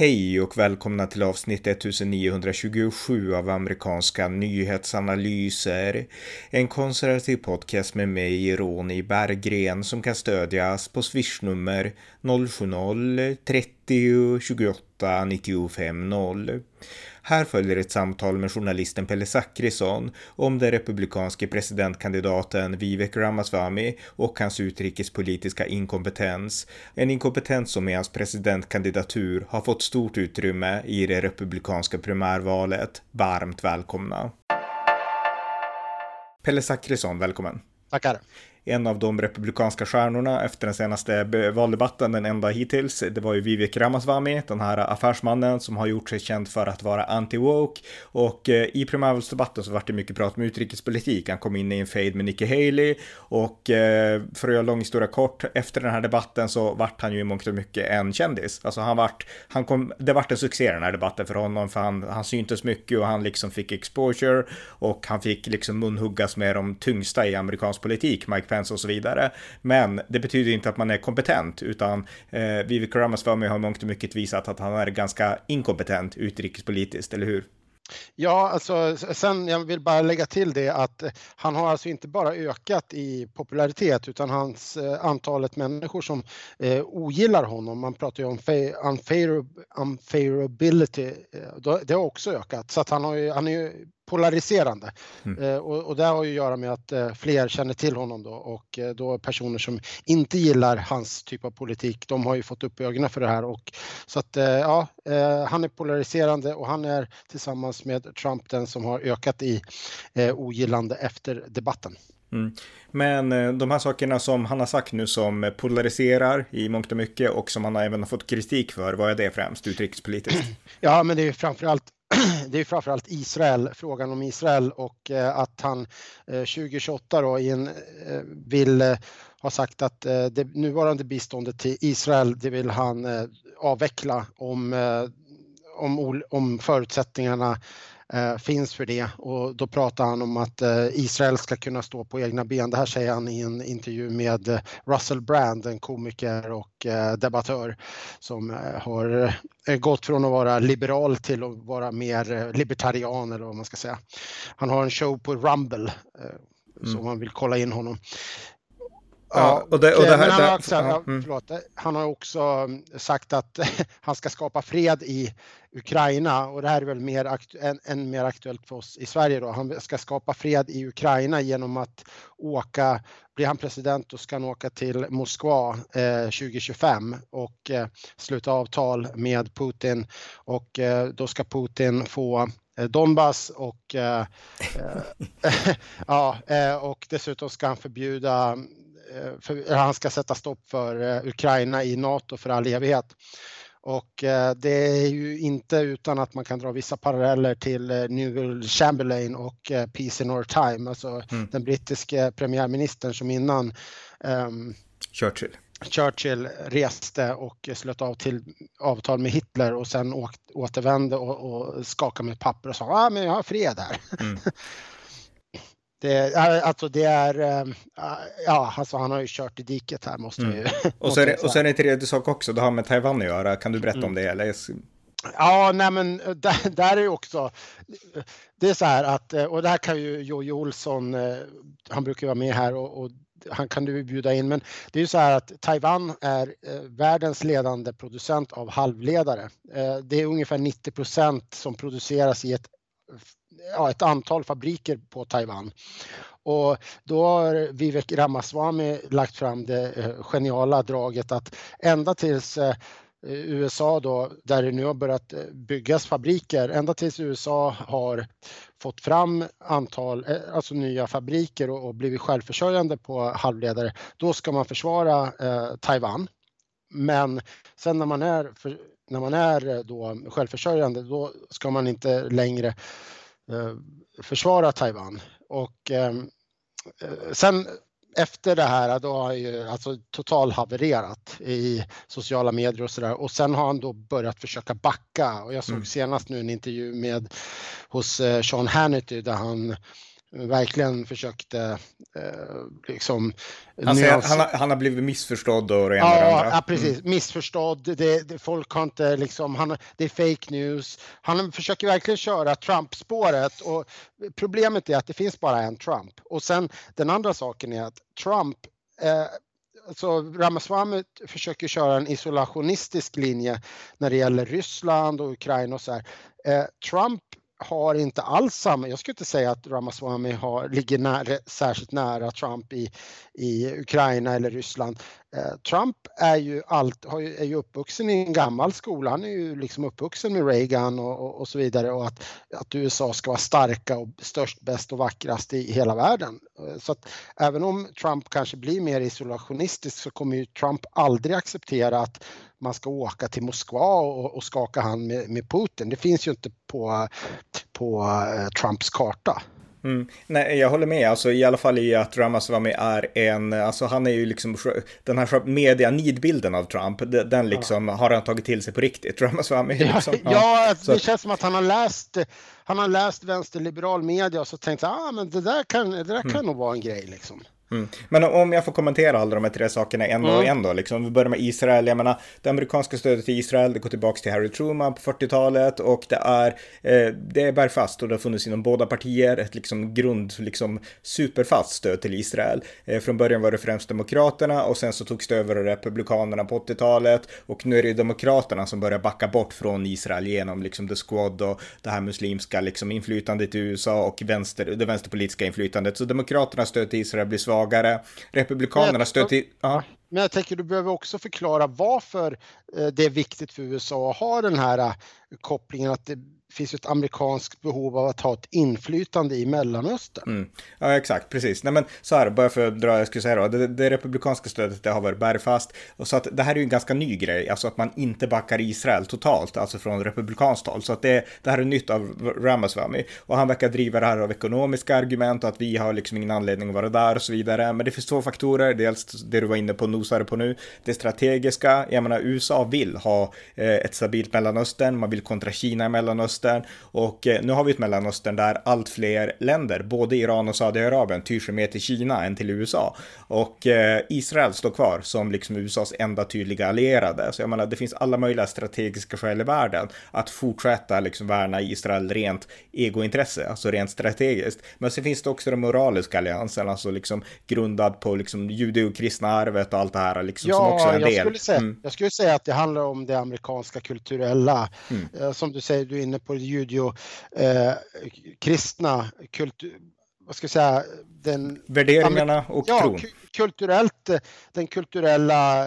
Hej och välkomna till avsnitt 1927 av amerikanska nyhetsanalyser. En konservativ podcast med mig, Ronny Berggren, som kan stödjas på swishnummer 90 28 95 0. Här följer ett samtal med journalisten Pelle Zackrisson om den republikanske presidentkandidaten Vivek Ramaswamy och hans utrikespolitiska inkompetens. En inkompetens som i hans presidentkandidatur har fått stort utrymme i det republikanska primärvalet. Varmt välkomna! Pelle Zackrisson, välkommen! Tackar! En av de republikanska stjärnorna efter den senaste valdebatten, den enda hittills. Det var ju Vivek Ramaswamy, den här affärsmannen som har gjort sig känd för att vara anti-woke. Och eh, i primärvalsdebatten så var det mycket prat om utrikespolitik. Han kom in i en fade med Nikki Haley och eh, för att göra lång historia kort, efter den här debatten så vart han ju i mångt och mycket en kändis. Alltså han vart, han kom, det vart en succé den här debatten för honom för han, han syntes mycket och han liksom fick exposure och han fick liksom munhuggas med de tyngsta i amerikansk politik, Mike Pence och så vidare. Men det betyder inte att man är kompetent, utan eh, Vivek Ramaswamy har mångt och mycket visat att han är ganska inkompetent utrikespolitiskt, eller hur? Ja, alltså sen jag vill bara lägga till det att eh, han har alltså inte bara ökat i popularitet utan hans eh, antalet människor som eh, ogillar honom, man pratar ju om unfair, unfairability, eh, det har också ökat så att han, har ju, han är ju polariserande. Mm. Eh, och, och det har ju att göra med att eh, fler känner till honom då och eh, då personer som inte gillar hans typ av politik, de har ju fått upp ögonen för det här och så att ja, han är polariserande och han är tillsammans med Trump den som har ökat i ogillande efter debatten. Mm. Men de här sakerna som han har sagt nu som polariserar i mångt och mycket och som han även har fått kritik för, vad är det främst utrikespolitiskt? Ja, men det är framförallt det är framförallt Israel, frågan om Israel och eh, att han eh, 2028 då i en, eh, vill ha sagt att det nuvarande biståndet till Israel, det vill han avveckla om, om, om förutsättningarna finns för det och då pratar han om att eh, Israel ska kunna stå på egna ben. Det här säger han i en intervju med eh, Russell Brand, en komiker och eh, debattör som eh, har eh, gått från att vara liberal till att vara mer libertarian eller vad man ska säga. Han har en show på Rumble Mm. Så man vill kolla in honom. Ja, och det, och det här, han, har också, ja, mm. förlåt, han har också mm, sagt att han ska skapa fred i Ukraina och det här är väl mer aktu än, mer aktuellt för oss i Sverige då. Han ska skapa fred i Ukraina genom att åka, blir han president då ska han åka till Moskva eh, 2025 och eh, sluta avtal med Putin och eh, då ska Putin få eh, Donbass och, eh, eh, ja, och dessutom ska han förbjuda för, han ska sätta stopp för eh, Ukraina i NATO för all evighet. Och eh, det är ju inte utan att man kan dra vissa paralleller till Newell Chamberlain och Peace in Our Time, alltså mm. den brittiske premiärministern som innan um, Churchill. Churchill reste och slöt av till avtal med Hitler och sen åkt, återvände och, och skakade med papper och sa ah, men jag har fred här. Mm. Det, alltså det är, eh, ja, alltså han har ju kört i diket här måste mm. ju. och, så är det, och sen är det tredje sak också, det har med Taiwan att göra. Kan du berätta mm. om det? Eller? Ja, nej men eh, där, där är också, det är så här att, eh, och det här kan ju Jojje Olsson, han brukar vara med här och, och han kan du bjuda in, men det är ju så här att Taiwan är världens ledande producent av halvledare. Det är ungefär 90 procent som produceras i ett ja, ett antal fabriker på Taiwan. Och då har Vivek Ramaswamy lagt fram det eh, geniala draget att ända tills eh, USA då, där det nu har börjat eh, byggas fabriker, ända tills USA har fått fram antal, alltså nya fabriker och, och blivit självförsörjande på halvledare, då ska man försvara eh, Taiwan. Men sen när man är, för, när man är då självförsörjande, då ska man inte längre Eh, försvara Taiwan. Och ehm, eh, sen efter det här då har han ju alltså totalhavererat i sociala medier och sådär och sen har han då börjat försöka backa och jag såg mm. senast nu en intervju med hos eh, Sean Hannity där han verkligen försökte eh, liksom... Han, säger, han, har, han har blivit missförstådd och det ena ja, andra. Ja, precis. Mm. Missförstådd. Det, det, folk har inte liksom, han, det är fake news. Han försöker verkligen köra Trump-spåret och problemet är att det finns bara en Trump. Och sen den andra saken är att Trump eh, alltså Ramaswamy försöker köra en isolationistisk linje när det gäller Ryssland och Ukraina och så här. Eh, Trump har inte alls samma, jag skulle inte säga att Ramaswamy har, ligger nära, särskilt nära Trump i, i Ukraina eller Ryssland. Eh, Trump är ju, allt, är ju uppvuxen i en gammal skola, han är ju liksom uppvuxen med Reagan och, och, och, så vidare och att, att USA ska vara starka och störst, bäst och vackrast i hela världen. Eh, så att även om Trump kanske blir mer isolationistisk så kommer ju Trump aldrig acceptera att man ska åka till Moskva och, och skaka hand med, med Putin. Det finns ju inte på, på eh, Trumps karta. Mm. Nej, jag håller med, alltså i alla fall i att Ramaswamy är en, alltså han är ju liksom, den här media nidbilden av Trump, den liksom ja. har han tagit till sig på riktigt, Ramaswamy. Liksom. Ja, ja, det så. känns som att han har läst, han har läst vänsterliberal media och så tänkt, ah men det där kan, det där kan mm. nog vara en grej liksom. Mm. Men om jag får kommentera alla de här tre sakerna en och mm. en då, liksom. Vi börjar med Israel, jag menar, det amerikanska stödet till Israel, det går tillbaka till Harry Truman på 40-talet och det är, eh, det är bergfast och det har funnits inom båda partier ett liksom grund, liksom superfast stöd till Israel. Eh, från början var det främst Demokraterna och sen så togs det över av Republikanerna på 80-talet och nu är det Demokraterna som börjar backa bort från Israel genom liksom the squad och det här muslimska liksom inflytandet i USA och vänster, det vänsterpolitiska inflytandet. Så Demokraternas stöd till Israel blir svagt svagare. Republikanerna stöter till... Ja. Men jag tänker du behöver också förklara varför eh, det är viktigt för USA att ha den här eh, kopplingen att det finns ett amerikanskt behov av att ha ett inflytande i Mellanöstern. Mm. Ja, exakt, precis. Nej, men så här, bara för att dra, jag skulle säga då, det, det republikanska stödet det har varit bergfast. Och så att det här är ju en ganska ny grej, alltså att man inte backar Israel totalt, alltså från republikanskt håll. Så att det, det här är nytt av Ramaswamy. Och han verkar driva det här av ekonomiska argument och att vi har liksom ingen anledning att vara där och så vidare. Men det finns två faktorer, dels det du var inne på, nosade på nu, det strategiska. Jag menar, USA vill ha eh, ett stabilt Mellanöstern, man vill kontra Kina i Mellanöstern Mellanöstern och eh, nu har vi ett Mellanöstern där allt fler länder, både Iran och Saudiarabien, tyr sig mer till Kina än till USA och eh, Israel står kvar som liksom USAs enda tydliga allierade. Så jag menar, det finns alla möjliga strategiska skäl i världen att fortsätta liksom värna Israel rent egointresse, alltså rent strategiskt. Men sen finns det också den moraliska alliansen, alltså liksom grundad på liksom judeo-kristna arvet och allt det här liksom ja, som också är en jag del. Skulle säga, mm. Jag skulle säga att det handlar om det amerikanska kulturella, mm. Eh, som du säger, du är inne på judeo eh, kristna kultur, vad ska jag säga, den, värderingarna och ja, tron. Kulturellt, den kulturella,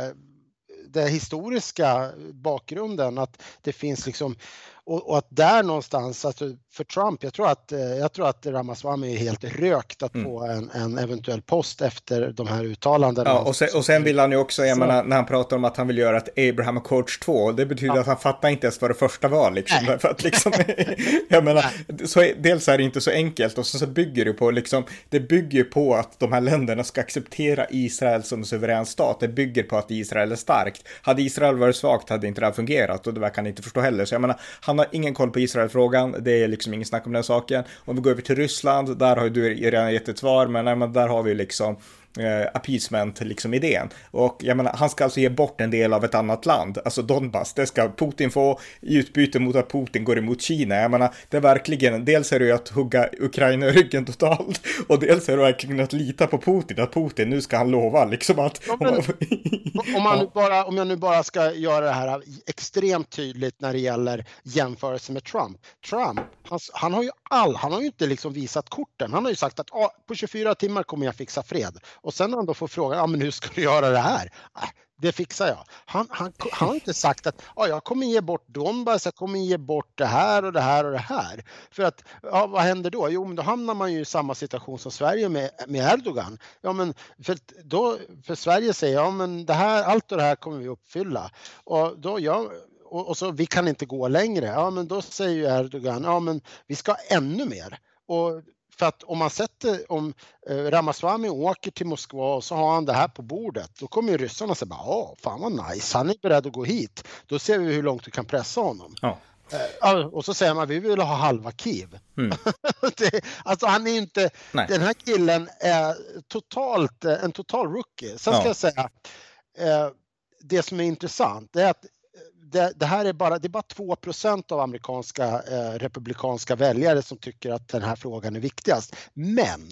den historiska bakgrunden att det finns liksom och, och, att där någonstans, alltså för Trump, jag tror att, eh, jag tror att Ramaswamy är helt rökt att mm. få en, en, eventuell post efter de här uttalandena. Ja, och sen, och sen vill han ju också, jag menar, när han pratar om att han vill göra ett Abraham Accords 2, det betyder ja. att han fattar inte ens vad det första var liksom. För att liksom, jag menar, så, dels är det inte så enkelt och så, så bygger det på liksom, det bygger på att de här länderna ska acceptera Israel som suverän stat. Det bygger på att Israel är starkt. Hade Israel varit svagt hade inte det här fungerat och det verkar han inte förstå heller. Så jag menar, han har ingen koll på Israelfrågan. Det är liksom ingen snack om den saken. Om vi går över till Ryssland, där har ju du redan gett ett svar, men, nej, men där har vi liksom eh, appeasement liksom idén. Och jag menar, han ska alltså ge bort en del av ett annat land, alltså Donbass, det ska Putin få i utbyte mot att Putin går emot Kina. Jag menar, det är verkligen, dels är det ju att hugga Ukraina i ryggen totalt och dels är det verkligen att lita på Putin, att Putin, nu ska han lova liksom att... Ja, men, om, man bara, om jag nu bara ska göra det här extremt tydligt när det gäller jämförelse med Trump. Trump, han, han har ju all, han har ju inte liksom visat korten. Han har ju sagt att ah, på 24 timmar kommer jag fixa fred. Och sen när han då får frågan, ja men hur ska du göra det här? Äh, det fixar jag. Han, han, han har inte sagt att ja, jag kommer ge bort Donbass, jag kommer ge bort det här och det här och det här. För att ja, vad händer då? Jo, men då hamnar man ju i samma situation som Sverige med, med Erdogan. Ja, men för, då, för Sverige säger ja, men det här, allt och det här kommer vi uppfylla. Och då ja, och, och så vi kan inte gå längre. Ja, men då säger ju Erdogan ja, men vi ska ännu mer. Och för att om man sätter, om eh, Ramaswamy åker till Moskva och så har han det här på bordet, då kommer ju ryssarna säga bara, åh, fan vad nice, han är beredd att gå hit. Då ser vi hur långt du kan pressa honom. Ja. Eh, och så säger man vi vill ha halva Kiev. Mm. det, alltså han är inte, Nej. den här killen är totalt, en total rookie. Sen ska ja. jag säga, eh, det som är intressant är att det, det, här är bara, det är bara 2% av amerikanska eh, republikanska väljare som tycker att den här frågan är viktigast. Men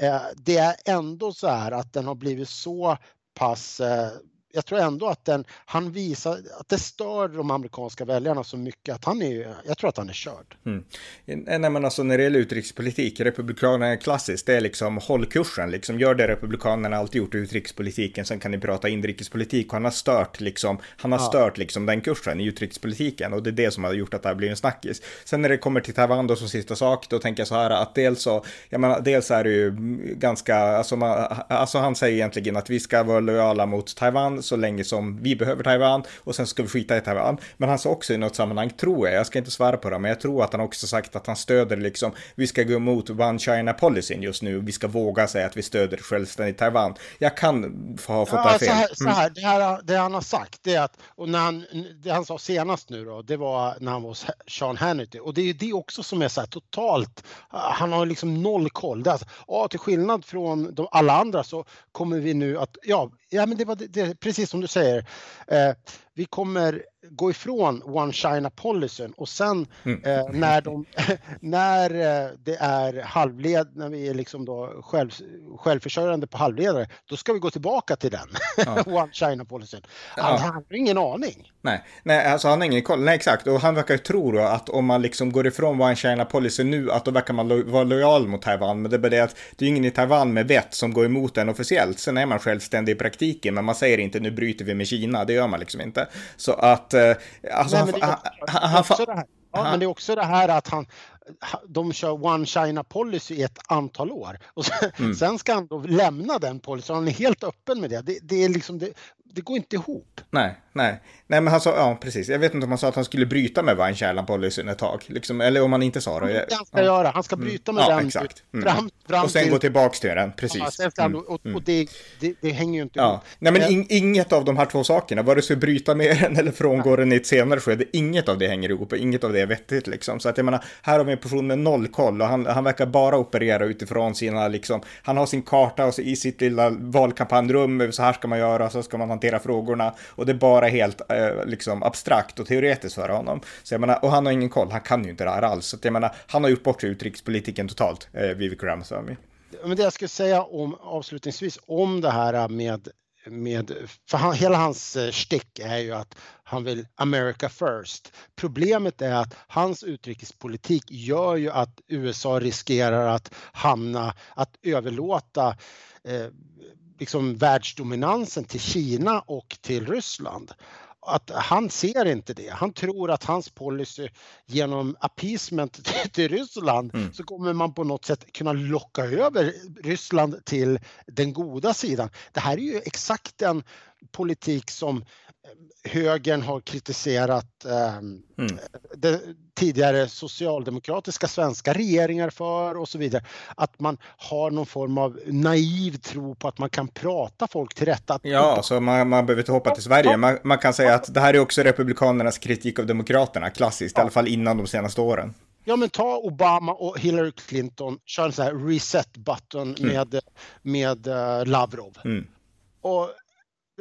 eh, det är ändå så här att den har blivit så pass eh, jag tror ändå att den, han visar att det stör de amerikanska väljarna så mycket att han är, jag tror att han är körd. Mm. Nej men alltså när det gäller utrikespolitik, Republikanerna är klassiskt, det är liksom håll kursen, liksom gör det Republikanerna alltid gjort i utrikespolitiken, sen kan ni prata inrikespolitik och han har stört liksom, han har ja. stört liksom den kursen i utrikespolitiken och det är det som har gjort att det här blir en snackis. Sen när det kommer till Taiwan då som sista sak, då tänker jag så här att dels så, jag menar, dels är det ju ganska, alltså, man, alltså han säger egentligen att vi ska vara lojala mot Taiwan så länge som vi behöver Taiwan och sen ska vi skita i Taiwan. Men han sa också i något sammanhang, tror jag, jag ska inte svara på det, men jag tror att han också sagt att han stöder liksom, vi ska gå emot One China policyn just nu, vi ska våga säga att vi stöder självständigt Taiwan. Jag kan ha fått ja, det fel. Så här, så här, mm. det, här, det han har sagt det är att, och när han, det han sa senast nu då, det var när han var hos Sean Hannity och det är ju det också som är så här totalt, han har liksom noll koll. Det är alltså, ja, till skillnad från de, alla andra så kommer vi nu att, ja, ja men det var det, det, precis som du säger. Eh, vi kommer gå ifrån One China policyn och sen mm. eh, när, de, när eh, det är halvled, när vi är liksom då själv, självförsörjande på halvledare, då ska vi gå tillbaka till den. Ja. One China policyn. Han, ja. han har ingen aning. Nej, nej, alltså han har ingen koll. Nej, exakt. Och han verkar ju tro då att om man liksom går ifrån One China policy nu, att då verkar man lo vara lojal mot Taiwan. Men det är bara det att det är ingen i Taiwan med vett som går emot den officiellt. Sen är man självständig i praktiken, men man säger inte nu bryter vi med Kina. Det gör man liksom inte. Så att, eh, alltså Nej, han, han, han, han, Ja, men det är också det här att han, de kör One China policy i ett antal år och sen, mm. sen ska han då lämna den policyn. Han är helt öppen med det. Det, det är liksom, det, det går inte ihop. Nej, nej. Nej, men han sa, ja precis. Jag vet inte om han sa att han skulle bryta med One China policyn ett tag. Liksom, eller om han inte sa det. Han ska ja. göra. Han ska mm. bryta med mm. den. Ja, exakt. Mm. Fram, fram och sen till... gå tillbaks till den, precis. Ja, sen han, mm. och, och det, det, det, hänger ju inte ja. ihop. Nej, men in, inget av de här två sakerna, vare sig bryta med den eller frångå den i ett senare skede, inget av det hänger ihop och inget av det är vettigt liksom. Så att jag menar, här har vi en person med noll koll och han, han verkar bara operera utifrån sina, liksom, han har sin karta och så i sitt lilla valkampanjrum, så här ska man göra, så ska man hantera frågorna och det är bara helt eh, liksom abstrakt och teoretiskt för honom. Så jag menar, och han har ingen koll, han kan ju inte det här alls. Så jag menar, han har gjort bort sig utrikespolitiken totalt, eh, Vivek Ramaswamy. Men det jag skulle säga om avslutningsvis om det här med med, för han, hela hans eh, stick är ju att han vill America first. Problemet är att hans utrikespolitik gör ju att USA riskerar att hamna, att överlåta eh, liksom världsdominansen till Kina och till Ryssland att han ser inte det. Han tror att hans policy genom appeasement till Ryssland mm. så kommer man på något sätt kunna locka över Ryssland till den goda sidan. Det här är ju exakt den politik som högern har kritiserat eh, mm. tidigare socialdemokratiska svenska regeringar för och så vidare. Att man har någon form av naiv tro på att man kan prata folk till rätta. Ja, så man, man behöver inte hoppa till Sverige. Man, man, kan säga att det här är också Republikanernas kritik av Demokraterna, klassiskt, ja. i alla fall innan de senaste åren. Ja men ta Obama och Hillary Clinton, kör en sån här reset button mm. med, med uh, Lavrov. Mm. Och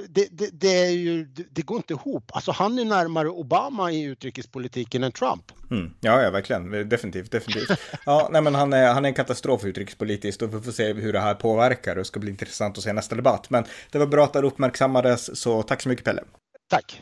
det, det, det, är ju, det går inte ihop. Alltså han är närmare Obama i utrikespolitiken än Trump. Mm. Ja, ja, verkligen. Definitivt, definitivt. Ja, nej, men han är, han är en katastrof utrikespolitiskt och vi får se hur det här påverkar. Det ska bli intressant att se nästa debatt. Men det var bra att det uppmärksammades, så tack så mycket Pelle. Tack.